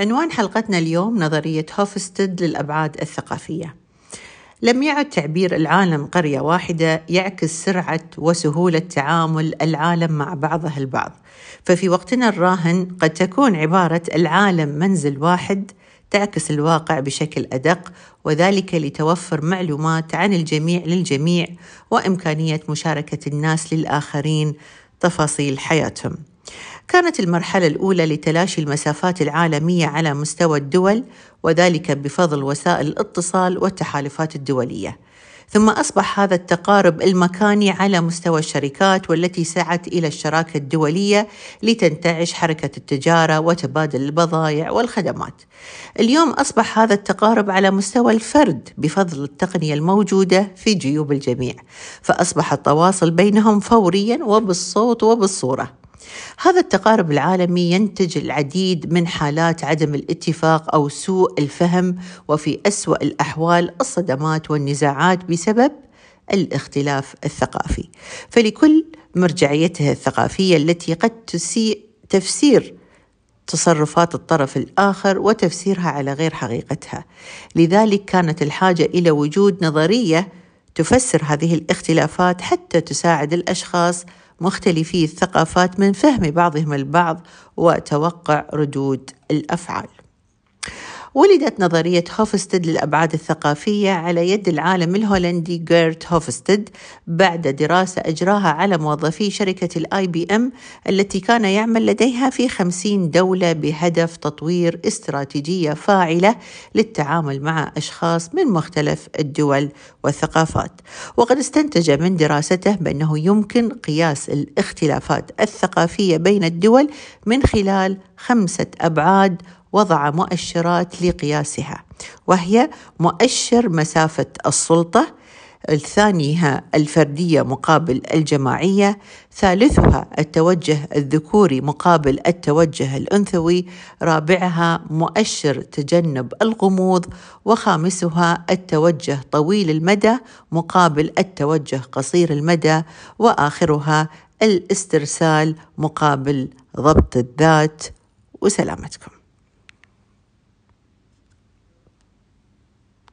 عنوان حلقتنا اليوم نظرية هوفستد للأبعاد الثقافية. لم يعد تعبير العالم قرية واحدة يعكس سرعة وسهولة تعامل العالم مع بعضه البعض. ففي وقتنا الراهن قد تكون عبارة العالم منزل واحد تعكس الواقع بشكل أدق وذلك لتوفر معلومات عن الجميع للجميع وإمكانية مشاركة الناس للآخرين تفاصيل حياتهم. كانت المرحلة الأولى لتلاشي المسافات العالمية على مستوى الدول وذلك بفضل وسائل الاتصال والتحالفات الدولية. ثم أصبح هذا التقارب المكاني على مستوى الشركات والتي سعت إلى الشراكة الدولية لتنتعش حركة التجارة وتبادل البضائع والخدمات. اليوم أصبح هذا التقارب على مستوى الفرد بفضل التقنية الموجودة في جيوب الجميع، فأصبح التواصل بينهم فوريا وبالصوت وبالصورة. هذا التقارب العالمي ينتج العديد من حالات عدم الاتفاق أو سوء الفهم وفي أسوأ الأحوال الصدمات والنزاعات بسبب الاختلاف الثقافي. فلكل مرجعيته الثقافية التي قد تسيء تفسير تصرفات الطرف الآخر وتفسيرها على غير حقيقتها. لذلك كانت الحاجة إلى وجود نظرية تفسر هذه الاختلافات حتى تساعد الأشخاص مختلفي الثقافات من فهم بعضهم البعض وتوقع ردود الأفعال. ولدت نظرية هوفستد للأبعاد الثقافية على يد العالم الهولندي جيرت هوفستد بعد دراسة أجراها على موظفي شركة الآي بي إم التي كان يعمل لديها في خمسين دولة بهدف تطوير استراتيجية فاعلة للتعامل مع أشخاص من مختلف الدول والثقافات. وقد استنتج من دراسته بأنه يمكن قياس الاختلافات الثقافية بين الدول من خلال خمسة أبعاد وضع مؤشرات لقياسها وهي مؤشر مسافة السلطة الثانيها الفردية مقابل الجماعية ثالثها التوجه الذكوري مقابل التوجه الأنثوي رابعها مؤشر تجنب الغموض وخامسها التوجه طويل المدى مقابل التوجه قصير المدى وآخرها الاسترسال مقابل ضبط الذات. وسلامتكم.